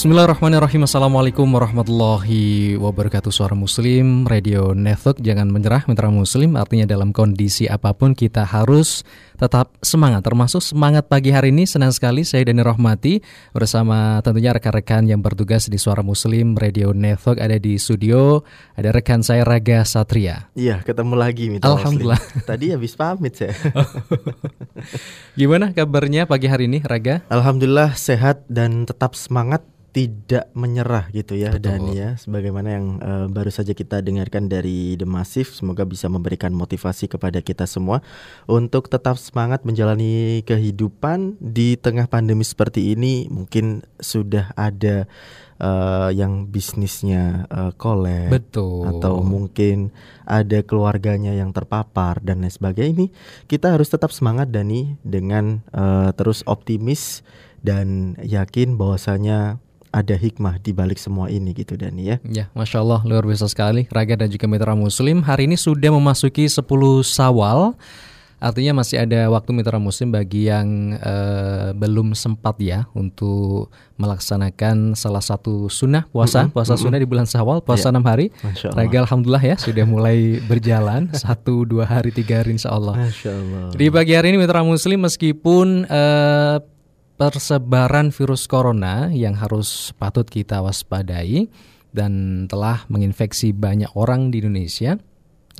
Bismillahirrahmanirrahim. Assalamualaikum warahmatullahi wabarakatuh Suara Muslim Radio Network. Jangan menyerah mitra muslim. Artinya dalam kondisi apa pun kita harus tetap semangat. Termasuk semangat pagi hari ini Senang sekali saya Dani Rahmati Bersama tentunya rekan-rekan yang bertugas di Suara Muslim Radio Network Ada di studio. Ada rekan saya Raga Satria. Iya ketemu lagi mitra Alhamdulillah. Muslim. Tadi habis pamit saya Gimana kabarnya pagi hari ini Raga? Alhamdulillah sehat dan tetap semangat tidak menyerah gitu ya Betul. dan ya. Sebagaimana yang uh, baru saja kita dengarkan dari The Massive semoga bisa memberikan motivasi kepada kita semua untuk tetap semangat menjalani kehidupan di tengah pandemi seperti ini. Mungkin sudah ada uh, yang bisnisnya uh, kolab Betul. atau mungkin ada keluarganya yang terpapar dan lain sebagainya. Ini kita harus tetap semangat Dani dengan uh, terus optimis dan yakin bahwasanya ada hikmah di balik semua ini gitu Dani ya. Ya, Masya Allah luar biasa sekali Raga dan juga Mitra Muslim Hari ini sudah memasuki 10 Sawal Artinya masih ada waktu Mitra Muslim bagi yang eh, belum sempat ya Untuk melaksanakan salah satu sunnah puasa Mm-mm, Puasa mm-mm. sunnah di bulan Sawal Puasa Ya. 6 hari Masya Allah. Raga Alhamdulillah ya sudah mulai berjalan Satu, dua hari, tiga hari insya Allah Masya Allah. di pagi hari ini Mitra Muslim meskipun eh, persebaran virus corona yang harus patut kita waspadai dan telah menginfeksi banyak orang di Indonesia,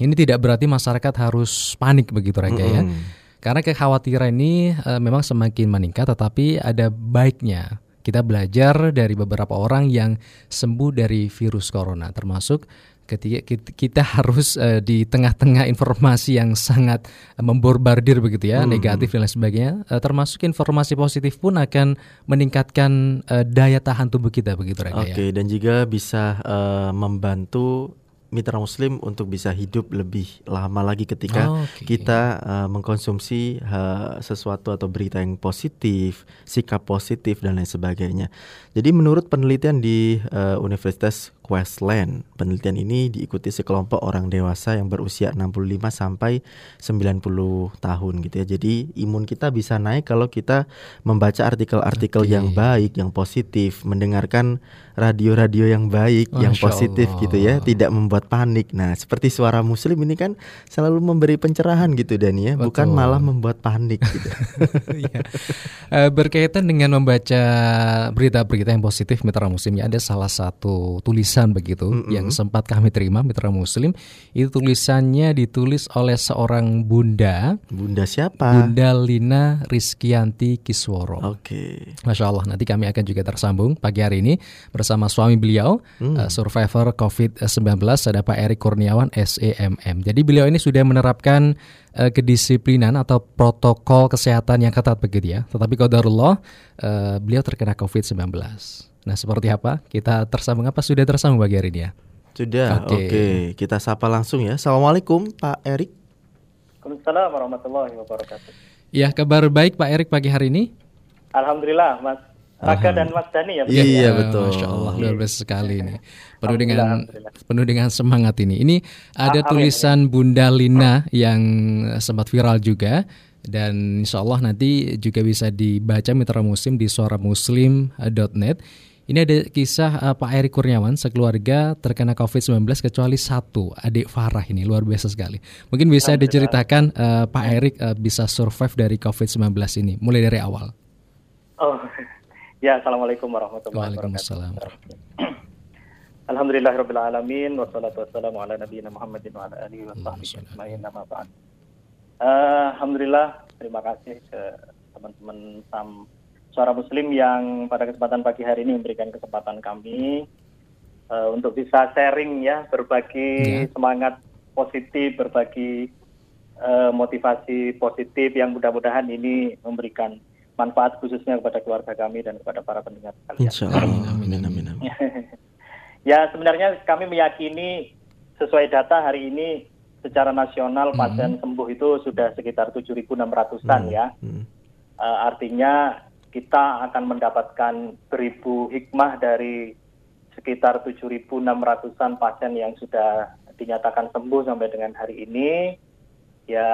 ini tidak berarti masyarakat harus panik begitu Raga ya. Mm-mm. Karena kekhawatiran ini eh, memang semakin meningkat tetapi ada baiknya kita belajar dari beberapa orang yang sembuh dari virus corona termasuk ketika kit- kita harus eh, di tengah-tengah informasi yang sangat eh, memborbardir begitu ya Hmm. negatif dan lain sebagainya eh, termasuk informasi positif pun akan meningkatkan eh, daya tahan tubuh kita begitu Raga Oke ya. dan juga bisa eh, membantu mitra muslim untuk bisa hidup lebih lama lagi ketika Oke. kita uh, mengkonsumsi uh, sesuatu atau berita yang positif, sikap positif dan lain sebagainya. Jadi menurut penelitian di uh, Universitas Queensland, penelitian ini diikuti sekelompok orang dewasa yang berusia 65 sampai 90 tahun gitu ya. Jadi imun kita bisa naik kalau kita membaca artikel-artikel Oke. yang baik, yang positif, mendengarkan radio-radio yang baik, yang Masya positif gitu ya, Allah. tidak membuat panik. Nah, seperti suara muslim ini kan selalu memberi pencerahan gitu Dani ya, bukan Betul. malah membuat panik gitu. Eh, berkaitan dengan membaca berita-berita yang positif Mitra Muslim ya ada salah satu tulisan begitu Mm-mm. yang sempat kami terima Mitra Muslim itu tulisannya ditulis oleh seorang bunda Bunda siapa? Bunda Lina Rizkianti Kisworo Oke. Masya Allah nanti kami akan juga tersambung pagi hari ini bersama suami beliau Hmm. eh, survivor COVID-19 ada Pak Erik Kurniawan SEMM. Jadi beliau ini sudah menerapkan eh, kedisiplinan atau protokol kesehatan yang ketat begitu ya. Tetapi qadarullah eh, beliau terkena COVID-19. Nah seperti apa? Kita tersambung apa? Sudah tersambung pagi hari ini ya? Sudah. Oke. Oke, kita sapa langsung ya. Assalamualaikum Pak Erik. Waalaikumsalam warahmatullahi wabarakatuh. Ya kabar baik Pak Erik pagi hari ini? Alhamdulillah Mas Raka dan Mas Dani ya. Iya, Ya, betul. Masya Allah luar biasa sekali ini. Penuh dengan penuh dengan semangat ini. Ini ada Ah, amin, tulisan Bunda Lina yang sempat viral juga dan insya Allah nanti juga bisa dibaca mitra muslim di suaramuslim.net. Ini ada kisah eh, Pak Erik Kurniawan sekeluarga terkena COVID-19 kecuali satu adik Farah ini luar biasa sekali. Mungkin bisa diceritakan eh, Pak Erik eh, bisa survive dari COVID-19 ini mulai dari awal. Oh, ya Assalamualaikum warahmatullahi wabarakatuh. Waalaikumsalam. Alhamdulillahirabbil alamin wassalatu wassalamu ala nabiyina Muhammadin wa ala alihi wa sahbihi ajmain amma ba'd. Alhamdulillah terima kasih ke teman-teman Sam Suara Muslim yang pada kesempatan pagi hari ini memberikan kesempatan kami eh, untuk bisa sharing ya, berbagi Ya. semangat positif, berbagi eh, motivasi positif yang mudah-mudahan ini memberikan manfaat khususnya kepada keluarga kami dan kepada para pendengar sekalian. Insya Allah. Amin, amin, Amin, ya sebenarnya kami meyakini sesuai data hari ini secara nasional Mhm. pasien sembuh itu sudah sekitar 7.600-an ya. Hmm. Eh, artinya kita akan mendapatkan beribu hikmah dari sekitar 7.600-an pasien yang sudah dinyatakan sembuh sampai dengan hari ini. Ya,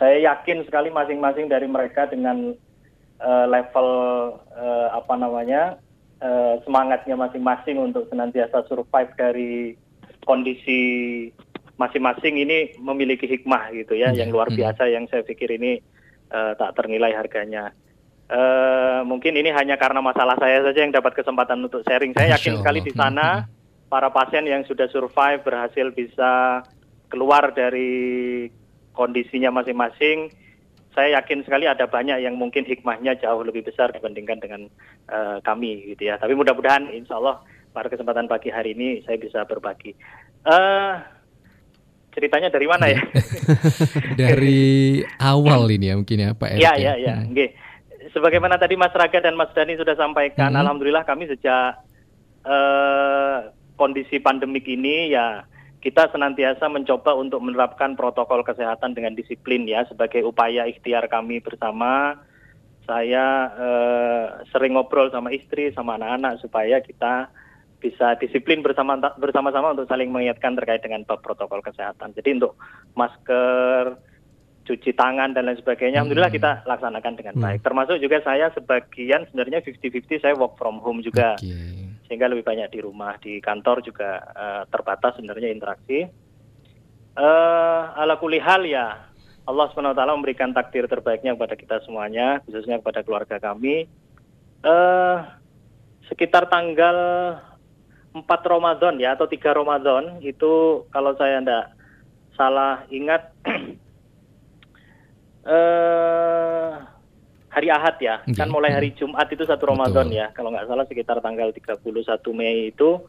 saya yakin sekali masing-masing dari mereka dengan eh, level eh, apa namanya uh, semangatnya masing-masing untuk senantiasa survive dari kondisi masing-masing ini memiliki hikmah gitu ya, yang luar hmm. biasa yang saya pikir ini uh, tak ternilai harganya. Uh, mungkin ini hanya karena masalah saya saja yang dapat kesempatan untuk sharing. Saya yakin sekali di sana para pasien yang sudah survive berhasil bisa keluar dari kondisinya masing-masing saya yakin sekali ada banyak yang mungkin hikmahnya jauh lebih besar dibandingkan dengan uh, kami gitu ya. Tapi mudah-mudahan insya Allah pada kesempatan pagi hari ini saya bisa berbagi. Uh, ceritanya dari mana ya? dari awal ini ya mungkin ya Pak Erik. Ya, ya, ya. Hmm. Okay. Sebagaimana tadi Mas Raga dan Mas Dani sudah sampaikan, hmm. alhamdulillah kami sejak uh, kondisi pandemik ini ya kita senantiasa mencoba untuk menerapkan protokol kesehatan dengan disiplin ya sebagai upaya ikhtiar kami bersama. Saya eh, sering ngobrol sama istri, sama anak-anak supaya kita bisa disiplin bersama bersama-sama untuk saling mengingatkan terkait dengan protokol kesehatan. Jadi untuk masker, cuci tangan dan lain sebagainya, hmm. alhamdulillah kita laksanakan dengan hmm. baik. Termasuk juga saya sebagian sebenarnya 50-50 saya work from home juga. Okay sehingga lebih banyak di rumah di kantor juga uh, terbatas sebenarnya interaksi uh, ala kulihal ya Allah swt memberikan takdir terbaiknya kepada kita semuanya khususnya kepada keluarga kami uh, sekitar tanggal 4 Ramadan ya atau 3 Ramadan itu kalau saya tidak salah ingat uh, hari Ahad ya. Okay. Kan mulai hari Jumat itu satu Ramadan ya. Kalau nggak salah sekitar tanggal 31 Mei itu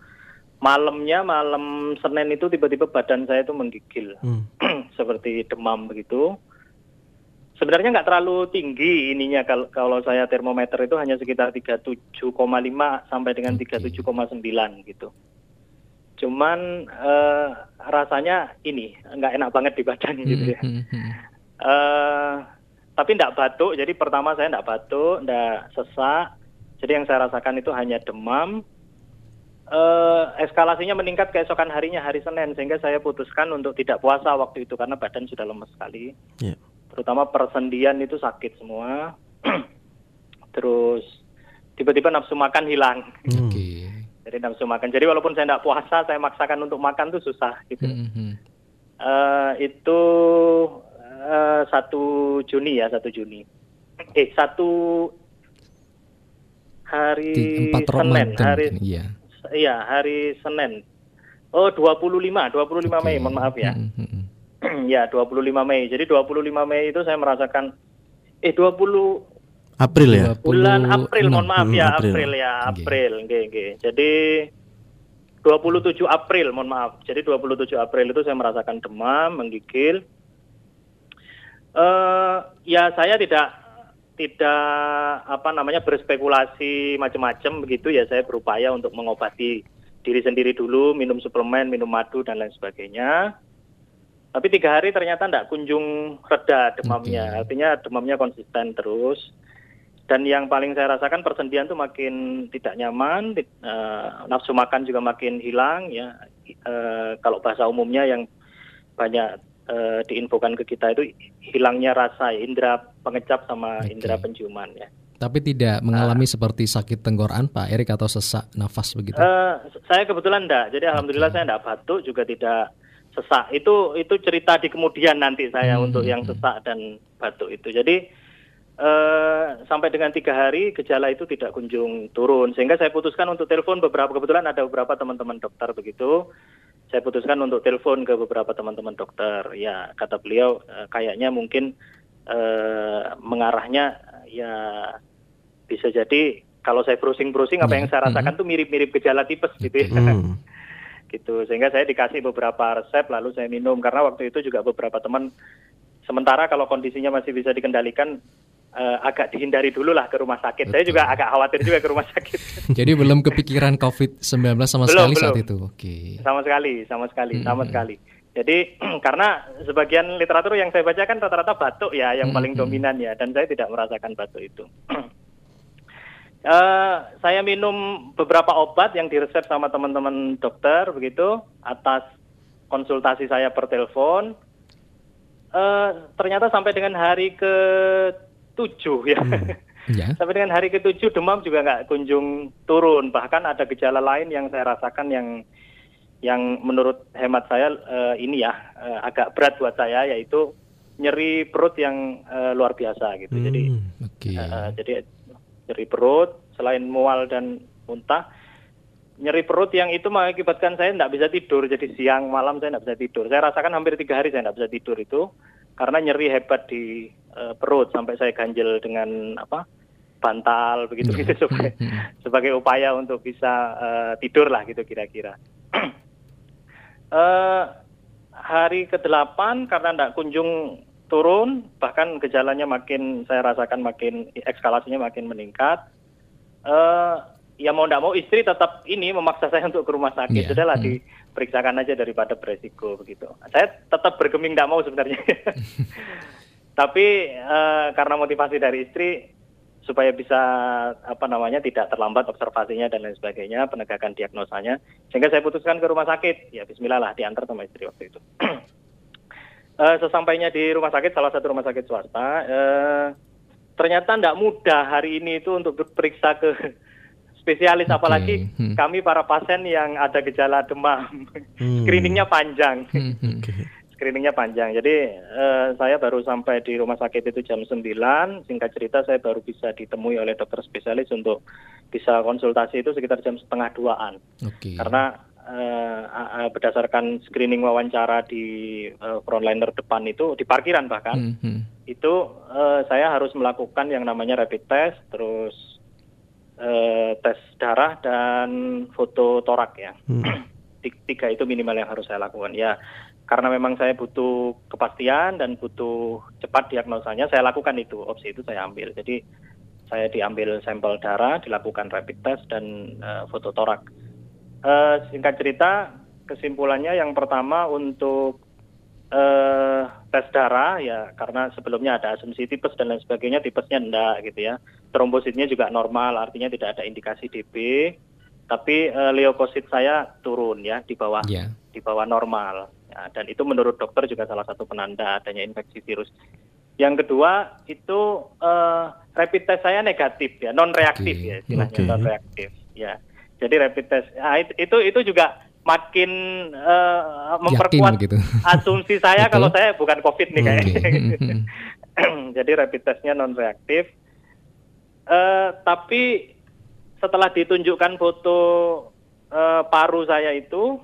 malamnya malam Senin itu tiba-tiba badan saya itu menggigil. Hmm. Seperti demam begitu. Sebenarnya nggak terlalu tinggi ininya kalau kalau saya termometer itu hanya sekitar 37,5 sampai dengan okay. 37,9 gitu. Cuman uh, rasanya ini nggak enak banget di badan gitu ya. Uh, tapi tidak batuk. Jadi pertama saya tidak batuk, tidak sesak. Jadi yang saya rasakan itu hanya demam. Uh, eskalasinya meningkat keesokan harinya hari Senin sehingga saya putuskan untuk tidak puasa waktu itu karena badan sudah lemes sekali. Yeah. Terutama persendian itu sakit semua. Terus tiba-tiba nafsu makan hilang. Hmm. Okay. Jadi nafsu makan. Jadi walaupun saya tidak puasa, saya maksakan untuk makan tuh susah gitu. Mm -hmm. uh, itu Eh, satu Juni ya satu Juni. Eh satu hari Senin hari iya. Iya hari Senin. Oh 25 25 okay. Mei mohon maaf ya. Mm -hmm. ya 25 Mei. Jadi 25 Mei itu saya merasakan eh 20 April ya? bulan April mohon maaf ya April, April ya April. Okay. Okay. jadi 27 April mohon maaf. Jadi 27 April itu saya merasakan demam menggigil Uh, ya saya tidak tidak apa namanya berspekulasi macam-macam begitu. Ya saya berupaya untuk mengobati diri sendiri dulu minum suplemen minum madu dan lain sebagainya. Tapi tiga hari ternyata tidak kunjung reda demamnya. Okay. artinya demamnya konsisten terus. Dan yang paling saya rasakan persendian tuh makin tidak nyaman uh, nafsu makan juga makin hilang ya. Uh, kalau bahasa umumnya yang banyak uh, diinfokan ke kita itu hilangnya rasa indera pengecap sama okay. indera penciuman ya. Tapi tidak mengalami uh, seperti sakit tenggorokan Pak Erik atau sesak nafas begitu? Uh, saya kebetulan enggak. Jadi alhamdulillah saya enggak batuk juga tidak sesak. Itu itu cerita di kemudian nanti saya hmm. untuk yang sesak dan batuk itu. Jadi uh, sampai dengan tiga hari gejala itu tidak kunjung turun sehingga saya putuskan untuk telepon beberapa kebetulan ada beberapa teman-teman dokter begitu saya putuskan untuk telepon ke beberapa teman-teman dokter. Ya, kata beliau uh, kayaknya mungkin uh, mengarahnya ya bisa jadi kalau saya browsing-browsing apa yang saya rasakan tuh mirip-mirip gejala tipes gitu ya. Hmm. gitu. Sehingga saya dikasih beberapa resep lalu saya minum karena waktu itu juga beberapa teman sementara kalau kondisinya masih bisa dikendalikan uh, agak dihindari dulu lah ke rumah sakit. Betul. Saya juga agak khawatir juga ke rumah sakit. Jadi belum kepikiran COVID-19 sama belum, sekali belum. saat itu. Oke. Okay. Sama sekali, sama sekali, hmm. sama sekali. Jadi karena sebagian literatur yang saya baca kan rata-rata batuk ya yang hmm. paling dominan ya dan saya tidak merasakan batuk itu. uh, saya minum beberapa obat yang diresep sama teman-teman dokter begitu atas konsultasi saya per telepon. Uh, ternyata sampai dengan hari ke tujuh ya. Hmm. Ya. Sampai dengan hari ketujuh demam juga nggak kunjung turun. Bahkan ada gejala lain yang saya rasakan yang yang menurut hemat saya uh, ini ya uh, agak berat buat saya yaitu nyeri perut yang uh, luar biasa gitu. Hmm, jadi okay. uh, jadi nyeri perut selain mual dan muntah nyeri perut yang itu mengakibatkan saya tidak bisa tidur. Jadi siang malam saya tidak bisa tidur. Saya rasakan hampir tiga hari saya tidak bisa tidur itu karena nyeri hebat di uh, perut sampai saya ganjel dengan apa bantal begitu gitu supaya sebagai upaya untuk bisa uh, tidur lah gitu kira-kira. uh, hari ke-8 karena tidak kunjung turun, bahkan gejalanya makin saya rasakan makin ekskalasinya makin meningkat. Uh, ya mau tidak mau istri tetap ini memaksa saya untuk ke rumah sakit. Yeah. Sudahlah hmm. diperiksakan aja daripada beresiko begitu. Saya tetap bergeming tidak mau sebenarnya. Tapi uh, karena motivasi dari istri supaya bisa apa namanya tidak terlambat observasinya dan lain sebagainya, penegakan diagnosanya, sehingga saya putuskan ke rumah sakit. Ya Bismillah lah diantar sama istri waktu itu. uh, sesampainya di rumah sakit, salah satu rumah sakit swasta, uh, ternyata tidak mudah hari ini itu untuk berperiksa ke spesialis, okay. apalagi hmm. kami para pasien yang ada gejala demam, hmm. screeningnya panjang. Hmm. Okay screeningnya panjang. Jadi uh, saya baru sampai di rumah sakit itu jam 9. Singkat cerita saya baru bisa ditemui oleh dokter spesialis untuk bisa konsultasi itu sekitar jam setengah duaan. Okay. Karena uh, berdasarkan screening wawancara di uh, frontliner depan itu di parkiran bahkan mm -hmm. itu uh, saya harus melakukan yang namanya rapid test, terus uh, tes darah dan foto torak ya. Mm. Tiga itu minimal yang harus saya lakukan. Ya karena memang saya butuh kepastian dan butuh cepat diagnosanya, saya lakukan itu, opsi itu saya ambil. Jadi saya diambil sampel darah, dilakukan rapid test dan uh, foto torak. Uh, singkat cerita, kesimpulannya yang pertama untuk uh, tes darah ya karena sebelumnya ada asumsi tipes dan lain sebagainya, tipesnya enggak gitu ya. Trombositnya juga normal, artinya tidak ada indikasi DB. Tapi uh, leukosit saya turun ya di bawah yeah. di bawah normal Ya, dan itu menurut dokter juga salah satu penanda adanya infeksi virus. Yang kedua itu uh, rapid test saya negatif ya, non reaktif okay. ya istilahnya okay. non reaktif ya. Jadi rapid test nah, itu itu juga makin uh, memperkuat gitu. asumsi saya kalau saya bukan COVID nih kayaknya. Okay. Jadi rapid testnya non reaktif. Uh, tapi setelah ditunjukkan foto uh, paru saya itu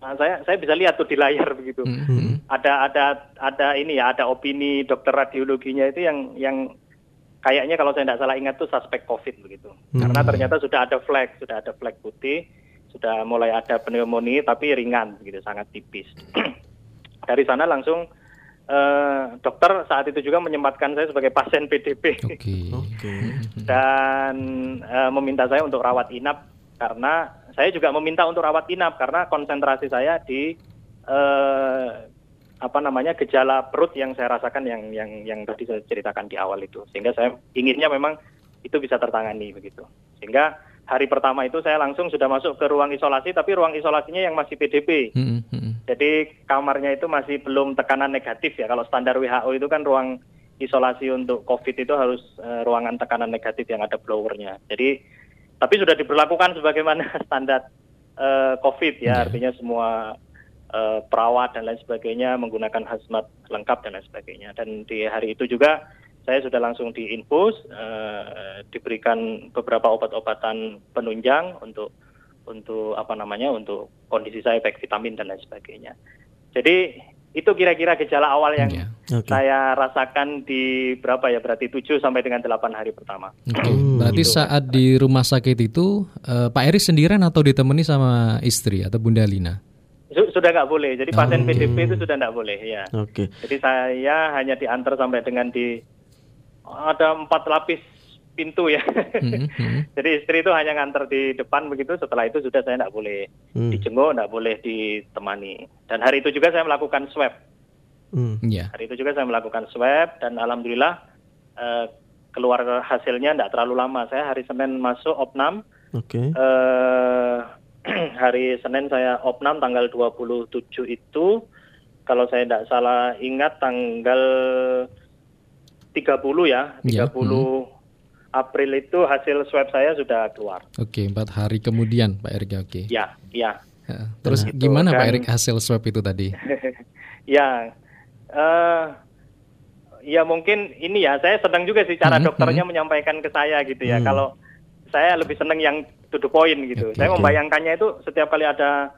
Nah, saya saya bisa lihat tuh di layar begitu. Mm-hmm. Ada ada ada ini ya, ada opini dokter radiologinya itu yang yang kayaknya kalau saya tidak salah ingat tuh suspek COVID begitu. Mm-hmm. Karena ternyata sudah ada flag, sudah ada flag putih, sudah mulai ada pneumonia tapi ringan begitu, sangat tipis. Dari sana langsung uh, dokter saat itu juga menyempatkan saya sebagai pasien PDP. Okay. okay. Dan uh, meminta saya untuk rawat inap karena saya juga meminta untuk rawat inap karena konsentrasi saya di eh, apa namanya gejala perut yang saya rasakan yang yang yang tadi saya ceritakan di awal itu sehingga saya inginnya memang itu bisa tertangani begitu sehingga hari pertama itu saya langsung sudah masuk ke ruang isolasi tapi ruang isolasinya yang masih PDP hmm, hmm. jadi kamarnya itu masih belum tekanan negatif ya kalau standar WHO itu kan ruang isolasi untuk COVID itu harus uh, ruangan tekanan negatif yang ada blowernya jadi tapi sudah diberlakukan sebagaimana standar uh, COVID ya, yeah. artinya semua uh, perawat dan lain sebagainya menggunakan hazmat lengkap dan lain sebagainya. Dan di hari itu juga saya sudah langsung diinfus, uh, diberikan beberapa obat-obatan penunjang untuk untuk apa namanya untuk kondisi saya baik vitamin dan lain sebagainya. Jadi itu kira-kira gejala awal yang yeah. okay. saya rasakan di berapa ya berarti 7 sampai dengan 8 hari pertama. Okay. Berarti gitu. saat di rumah sakit itu uh, Pak Eri sendirian atau ditemani sama istri atau Bunda Lina? Sudah nggak boleh. Jadi pasien okay. PDP itu sudah nggak boleh ya. Oke. Okay. Jadi saya hanya diantar sampai dengan di ada empat lapis pintu ya. Hmm, hmm. Jadi istri itu hanya nganter di depan begitu. Setelah itu sudah saya tidak boleh hmm. dijenguk, tidak boleh ditemani. Dan hari itu juga saya melakukan swab. Hmm. Yeah. Hari itu juga saya melakukan swab dan alhamdulillah eh, keluar hasilnya tidak terlalu lama. Saya hari Senin masuk opnam. Oke. Okay. Eh, hari Senin saya opnam tanggal 27 itu. Kalau saya tidak salah ingat tanggal 30 ya, 30 yeah. hmm April itu hasil swab saya sudah keluar. Oke, empat hari kemudian Pak Erik. Oke. Ya, ya. Terus nah, gimana Pak Erik hasil swab itu tadi? ya, uh, ya mungkin ini ya saya sedang juga sih cara hmm, dokternya hmm. menyampaikan ke saya gitu ya. Hmm. Kalau saya lebih senang yang to the point gitu. Okay, saya membayangkannya itu setiap kali ada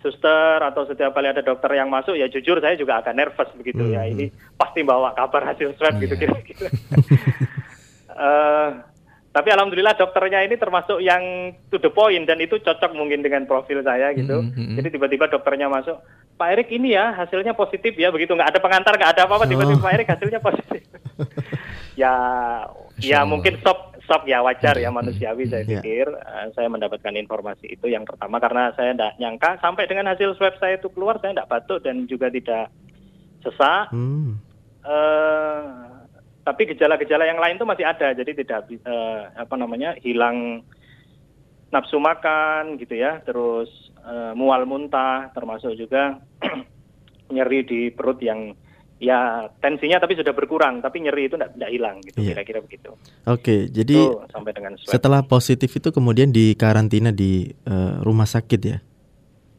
suster atau setiap kali ada dokter yang masuk ya jujur saya juga agak nervous begitu ya. hmm. ya ini pasti bawa kabar hasil swab gitu iya. kira-kira. uh, tapi alhamdulillah dokternya ini termasuk yang to the point dan itu cocok mungkin dengan profil saya gitu. Mm -hmm. Jadi tiba-tiba dokternya masuk, Pak Erik ini ya hasilnya positif ya begitu nggak ada pengantar nggak ada apa-apa tiba-tiba oh. Pak Erik hasilnya positif. ya ya mungkin shock shock ya wajar ya manusiawi saya iya. pikir uh, saya mendapatkan informasi itu yang pertama karena saya tidak nyangka sampai dengan hasil swab saya itu keluar saya tidak batuk dan juga tidak sesak hmm. uh, tapi gejala-gejala yang lain itu masih ada jadi tidak uh, apa namanya hilang nafsu makan gitu ya terus uh, mual muntah termasuk juga nyeri di perut yang ya tensinya tapi sudah berkurang tapi nyeri itu tidak hilang gitu kira kira-kira begitu. Oke, jadi itu, sampai dengan swab. setelah positif itu kemudian di karantina di uh, rumah sakit ya?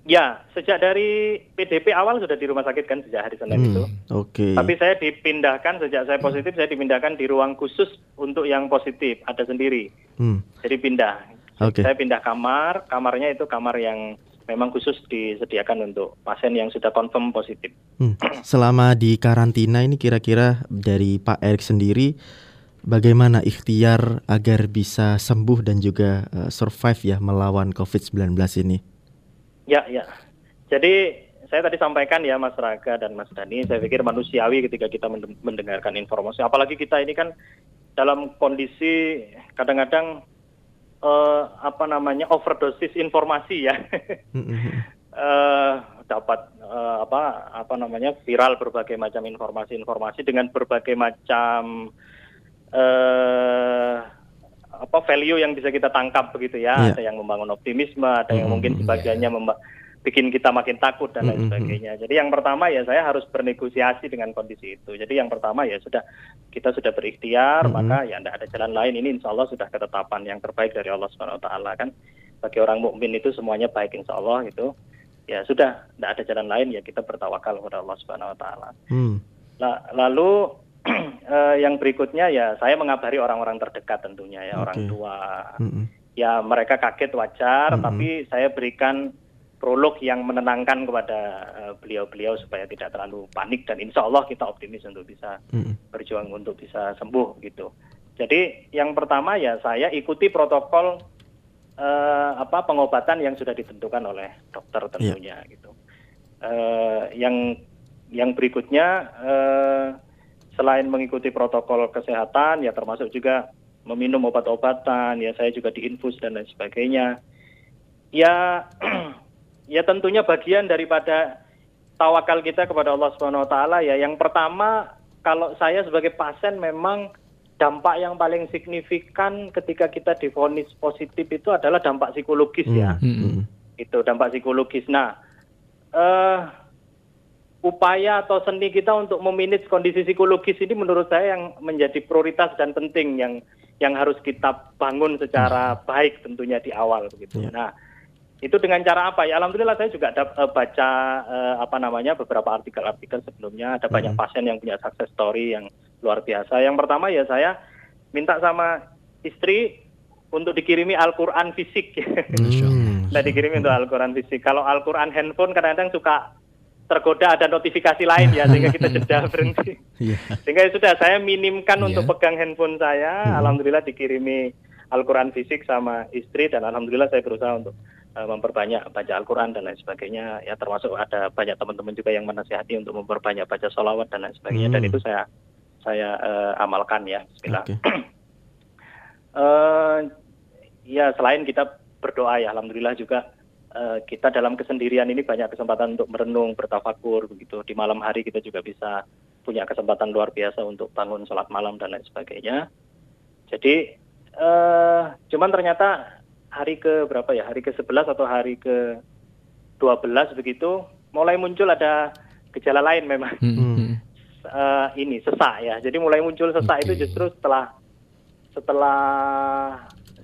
Ya, sejak dari PDP awal sudah di rumah sakit kan sejak hari Senin hmm, itu. Oke. Okay. Tapi saya dipindahkan sejak saya positif saya dipindahkan di ruang khusus untuk yang positif ada sendiri. Hmm. Jadi pindah. Okay. Saya pindah kamar, kamarnya itu kamar yang memang khusus disediakan untuk pasien yang sudah confirm positif. Hmm. Selama di karantina ini kira-kira dari Pak Erik sendiri bagaimana ikhtiar agar bisa sembuh dan juga uh, survive ya melawan COVID-19 ini? Ya, ya. Jadi saya tadi sampaikan ya Mas Raga dan Mas Dani, saya pikir manusiawi ketika kita mendengarkan informasi. Apalagi kita ini kan dalam kondisi kadang-kadang uh, apa namanya overdosis informasi ya. uh, dapat uh, apa apa namanya viral berbagai macam informasi-informasi dengan berbagai macam uh, apa value yang bisa kita tangkap begitu ya. Yeah. Ada yang membangun optimisme, ada yang mungkin sebagiannya yeah bikin kita makin takut dan lain sebagainya. Jadi yang pertama ya saya harus bernegosiasi dengan kondisi itu. Jadi yang pertama ya sudah kita sudah berikhtiar, mm-hmm. maka ya tidak ada jalan lain. Ini insya Allah sudah ketetapan yang terbaik dari Allah Subhanahu Wa Taala kan. Bagi orang mukmin itu semuanya baik insya Allah gitu. Ya sudah, tidak ada jalan lain ya kita bertawakal kepada Allah Subhanahu Wa Taala. Mm. lalu uh, yang berikutnya ya saya mengabari orang-orang terdekat tentunya ya okay. orang tua. Mm-hmm. Ya mereka kaget wajar, mm-hmm. tapi saya berikan prolog yang menenangkan kepada eh, beliau-beliau uh, supaya tidak terlalu panik dan insya Allah kita optimis untuk bisa mm. berjuang untuk bisa sembuh gitu. Jadi yang pertama ya saya ikuti protokol uh, apa pengobatan yang sudah ditentukan oleh dokter tentunya yeah. gitu. Uh, yang yang berikutnya uh, selain mengikuti protokol kesehatan ya termasuk juga meminum obat-obatan ya saya juga diinfus dan lain sebagainya. Ya ya tentunya bagian daripada tawakal kita kepada Allah Subhanahu wa taala ya. Yang pertama kalau saya sebagai pasien memang dampak yang paling signifikan ketika kita difonis positif itu adalah dampak psikologis ya. Hmm. hmm, hmm. Itu dampak psikologis. Nah, uh, upaya atau seni kita untuk memanage kondisi psikologis ini menurut saya yang menjadi prioritas dan penting yang yang harus kita bangun secara hmm. baik tentunya di awal begitu. Yeah. Nah, itu dengan cara apa ya alhamdulillah saya juga ada uh, baca uh, apa namanya beberapa artikel-artikel sebelumnya ada hmm. banyak pasien yang punya success story yang luar biasa yang pertama ya saya minta sama istri untuk dikirimi Al-Quran fisik hmm. nah dikirimi untuk Al-Quran fisik kalau Al-Quran handphone kadang-kadang suka tergoda ada notifikasi lain ya sehingga kita jeda berhenti yeah. sehingga ya sudah saya minimkan yeah. untuk pegang handphone saya hmm. alhamdulillah dikirimi Al-Quran fisik sama istri dan alhamdulillah saya berusaha untuk memperbanyak baca Al-Quran dan lain sebagainya. Ya termasuk ada banyak teman-teman juga yang menasihati untuk memperbanyak baca sholawat dan lain sebagainya. Hmm. Dan itu saya saya uh, amalkan ya. Bismillah. Okay. uh, ya selain kita berdoa ya, alhamdulillah juga uh, kita dalam kesendirian ini banyak kesempatan untuk merenung, bertafakur begitu. Di malam hari kita juga bisa punya kesempatan luar biasa untuk bangun sholat malam dan lain sebagainya. Jadi uh, cuman ternyata hari ke berapa ya hari ke 11 atau hari ke 12 begitu mulai muncul ada gejala lain memang hmm. uh, ini sesak ya jadi mulai muncul sesak okay. itu justru setelah setelah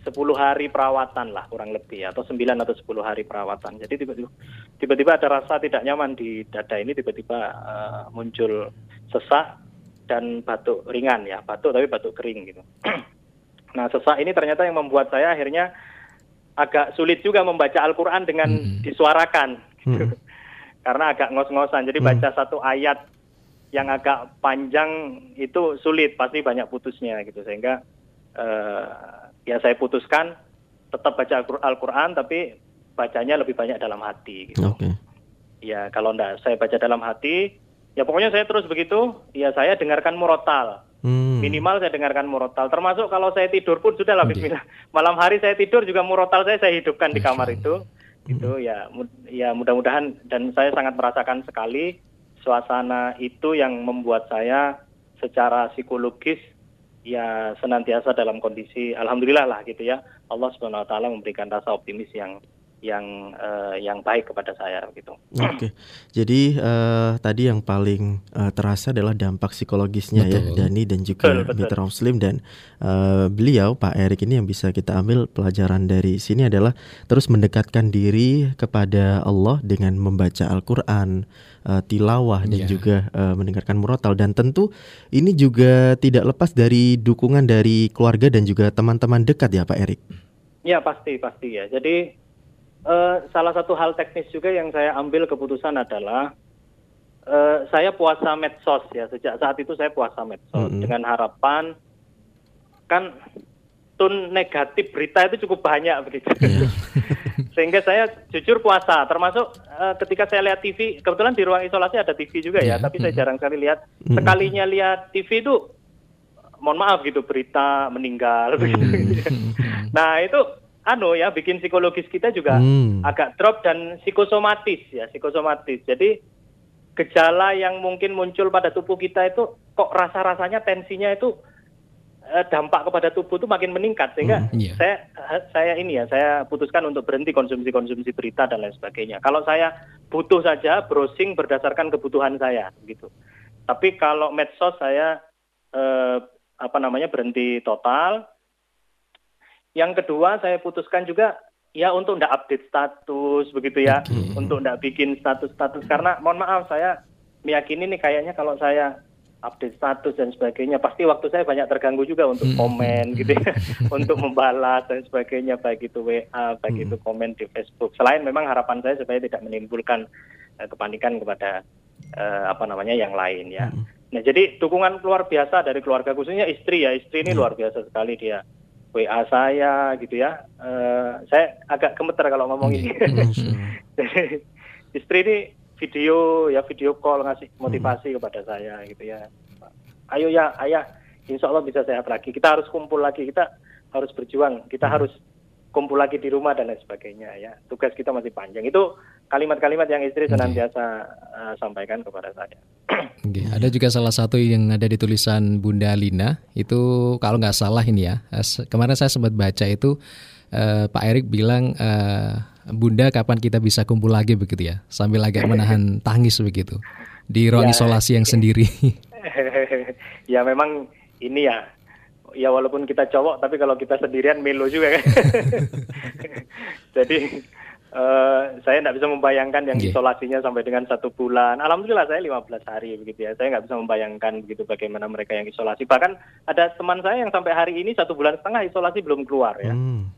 10 hari perawatan lah kurang lebih atau 9 atau 10 hari perawatan. Jadi tiba-tiba tiba-tiba ada rasa tidak nyaman di dada ini tiba-tiba uh, muncul sesak dan batuk ringan ya, batuk tapi batuk kering gitu. nah, sesak ini ternyata yang membuat saya akhirnya agak sulit juga membaca Al-Qur'an dengan hmm. disuarakan gitu. Hmm. Karena agak ngos-ngosan. Jadi hmm. baca satu ayat yang agak panjang itu sulit, pasti banyak putusnya gitu sehingga uh, ya saya putuskan tetap baca Al-Quran tapi bacanya lebih banyak dalam hati. Gitu. Okay. Ya kalau enggak saya baca dalam hati, ya pokoknya saya terus begitu. Ya saya dengarkan murotal. Hmm. Minimal saya dengarkan murotal. Termasuk kalau saya tidur pun sudah lah okay. Malam hari saya tidur juga murotal saya saya hidupkan di kamar itu. Hmm. Itu ya ya mudah-mudahan dan saya sangat merasakan sekali suasana itu yang membuat saya secara psikologis ya senantiasa dalam kondisi alhamdulillah lah gitu ya Allah Subhanahu wa taala memberikan rasa optimis yang yang uh, yang baik kepada saya gitu. Oke. Okay. Jadi uh, tadi yang paling uh, terasa adalah dampak psikologisnya ya, betul. ya Dani dan juga Mitra Muslim dan uh, beliau Pak Erik ini yang bisa kita ambil pelajaran dari sini adalah terus mendekatkan diri kepada Allah dengan membaca Al-Qur'an, uh, tilawah dan yeah. juga uh, mendengarkan murotal dan tentu ini juga tidak lepas dari dukungan dari keluarga dan juga teman-teman dekat ya Pak Erik. Ya pasti pasti ya. Jadi salah satu hal teknis juga yang saya ambil keputusan adalah uh, saya puasa medsos ya sejak saat itu saya puasa medsos mm -hmm. dengan harapan kan tun negatif berita itu cukup banyak begitu yeah. sehingga saya jujur puasa termasuk uh, ketika saya lihat TV kebetulan di ruang isolasi ada TV juga yeah. ya iya. tapi saya jarang sekali lihat mm -hmm. sekalinya lihat TV itu mohon maaf gitu berita meninggal mm -hmm. nah itu anu ya bikin psikologis kita juga hmm. agak drop dan psikosomatis ya psikosomatis. Jadi gejala yang mungkin muncul pada tubuh kita itu kok rasa-rasanya tensinya itu eh, dampak kepada tubuh itu makin meningkat sehingga hmm, yeah. saya saya ini ya saya putuskan untuk berhenti konsumsi-konsumsi berita dan lain sebagainya. Kalau saya butuh saja browsing berdasarkan kebutuhan saya gitu. Tapi kalau medsos saya eh, apa namanya berhenti total yang kedua saya putuskan juga ya untuk tidak update status begitu ya, okay. untuk tidak bikin status-status karena mohon maaf saya meyakini nih kayaknya kalau saya update status dan sebagainya pasti waktu saya banyak terganggu juga untuk hmm. komen gitu ya untuk membalas dan sebagainya baik itu WA baik hmm. itu komen di Facebook selain memang harapan saya supaya tidak menimbulkan uh, kepanikan kepada uh, apa namanya yang lain ya hmm. nah jadi dukungan luar biasa dari keluarga khususnya istri ya istri ini luar biasa sekali dia WA saya gitu ya. Uh, saya agak gemeter kalau ngomong ini. Jadi istri ini video ya video call ngasih motivasi hmm. kepada saya gitu ya. Ayo ya ayah, insya Allah bisa sehat lagi. Kita harus kumpul lagi. Kita harus berjuang. Kita hmm. harus kumpul lagi di rumah dan lain sebagainya ya. Tugas kita masih panjang. Itu kalimat-kalimat yang istri senantiasa uh, sampaikan kepada saya. Okay. Ada juga salah satu yang ada di tulisan Bunda Lina itu kalau nggak salah ini ya. Kemarin saya sempat baca itu uh, Pak Erik bilang uh, Bunda kapan kita bisa kumpul lagi begitu ya sambil agak menahan tangis begitu di ruang ya, isolasi yang sendiri. ya memang ini ya ya walaupun kita cowok tapi kalau kita sendirian melo juga kan. Jadi uh, saya tidak bisa membayangkan yang yeah. isolasinya sampai dengan satu bulan. Alhamdulillah saya 15 hari begitu ya. Saya nggak bisa membayangkan begitu bagaimana mereka yang isolasi. Bahkan ada teman saya yang sampai hari ini satu bulan setengah isolasi belum keluar ya. Hmm.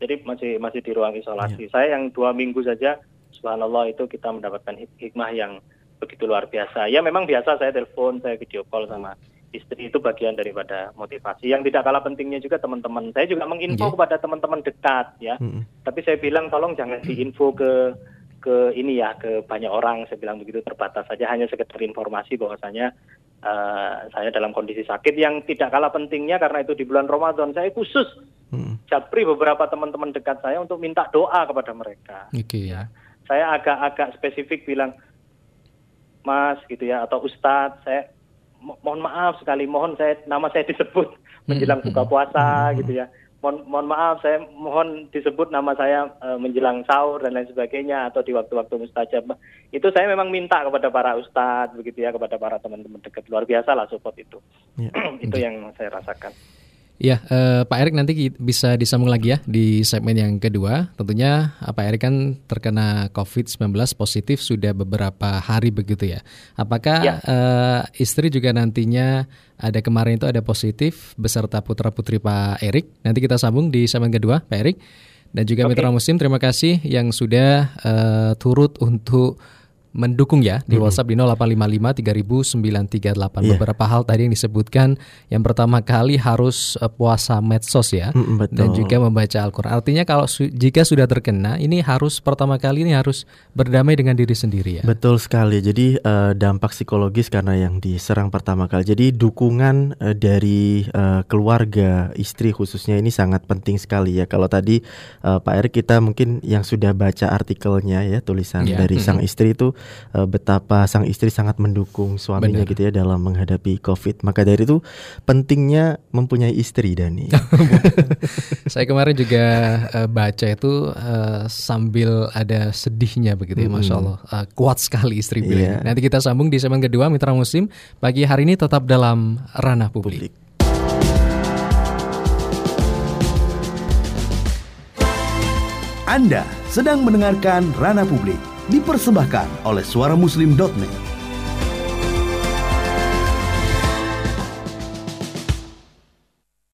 Jadi masih masih di ruang isolasi. Yeah. Saya yang dua minggu saja, subhanallah itu kita mendapatkan hikmah yang begitu luar biasa. Ya memang biasa saya telepon, saya video call sama istri itu bagian daripada motivasi. Yang tidak kalah pentingnya juga teman-teman. Saya juga menginfo yeah. kepada teman-teman dekat ya. Mm -hmm. Tapi saya bilang tolong jangan diinfo ke ke ini ya ke banyak orang. Saya bilang begitu terbatas saja hanya sekedar informasi bahwasanya uh, saya dalam kondisi sakit yang tidak kalah pentingnya karena itu di bulan Ramadan saya khusus mm. japri beberapa teman-teman dekat saya untuk minta doa kepada mereka. Okay, ya. Saya agak-agak spesifik bilang Mas gitu ya atau Ustadz saya mohon maaf sekali mohon saya nama saya disebut menjelang buka hmm. puasa hmm. gitu ya mohon mohon maaf saya mohon disebut nama saya uh, menjelang sahur dan lain sebagainya atau di waktu-waktu mustajab itu saya memang minta kepada para ustadz begitu ya kepada para teman-teman dekat luar biasa lah support itu ya. itu yang saya rasakan Ya, eh, Pak Erik nanti bisa disambung lagi ya di segmen yang kedua. Tentunya eh, Pak Erik kan terkena COVID-19 positif sudah beberapa hari begitu ya. Apakah ya. Eh, istri juga nantinya ada kemarin itu ada positif beserta putra putri Pak Erik? Nanti kita sambung di segmen kedua, Pak Erik. Dan juga okay. Mitra Muslim, terima kasih yang sudah eh, turut untuk mendukung ya di WhatsApp di 0855 3938. Yeah. Beberapa hal tadi yang disebutkan yang pertama kali harus uh, puasa medsos ya mm, betul. dan juga membaca Al-Qur'an. Artinya kalau su jika sudah terkena ini harus pertama kali ini harus berdamai dengan diri sendiri ya. Betul sekali. Jadi uh, dampak psikologis karena yang diserang pertama kali. Jadi dukungan uh, dari uh, keluarga, istri khususnya ini sangat penting sekali ya. Kalau tadi uh, Pak Erik kita mungkin yang sudah baca artikelnya ya tulisan yeah. dari mm -hmm. sang istri itu uh, betapa sang istri sangat mendukung suaminya Benar. gitu ya dalam menghadapi COVID. Maka dari itu pentingnya mempunyai istri Dani. Saya kemarin juga uh, baca itu uh, sambil ada sedihnya begitu ya, masya Allah. Uh, kuat sekali istri beliau. Yeah. Nanti kita sambung di segmen kedua Mitra Muslim. Pagi hari ini tetap dalam ranah publik. publik. Anda sedang mendengarkan Ranah Publik dipersembahkan oleh suaramuslim.net.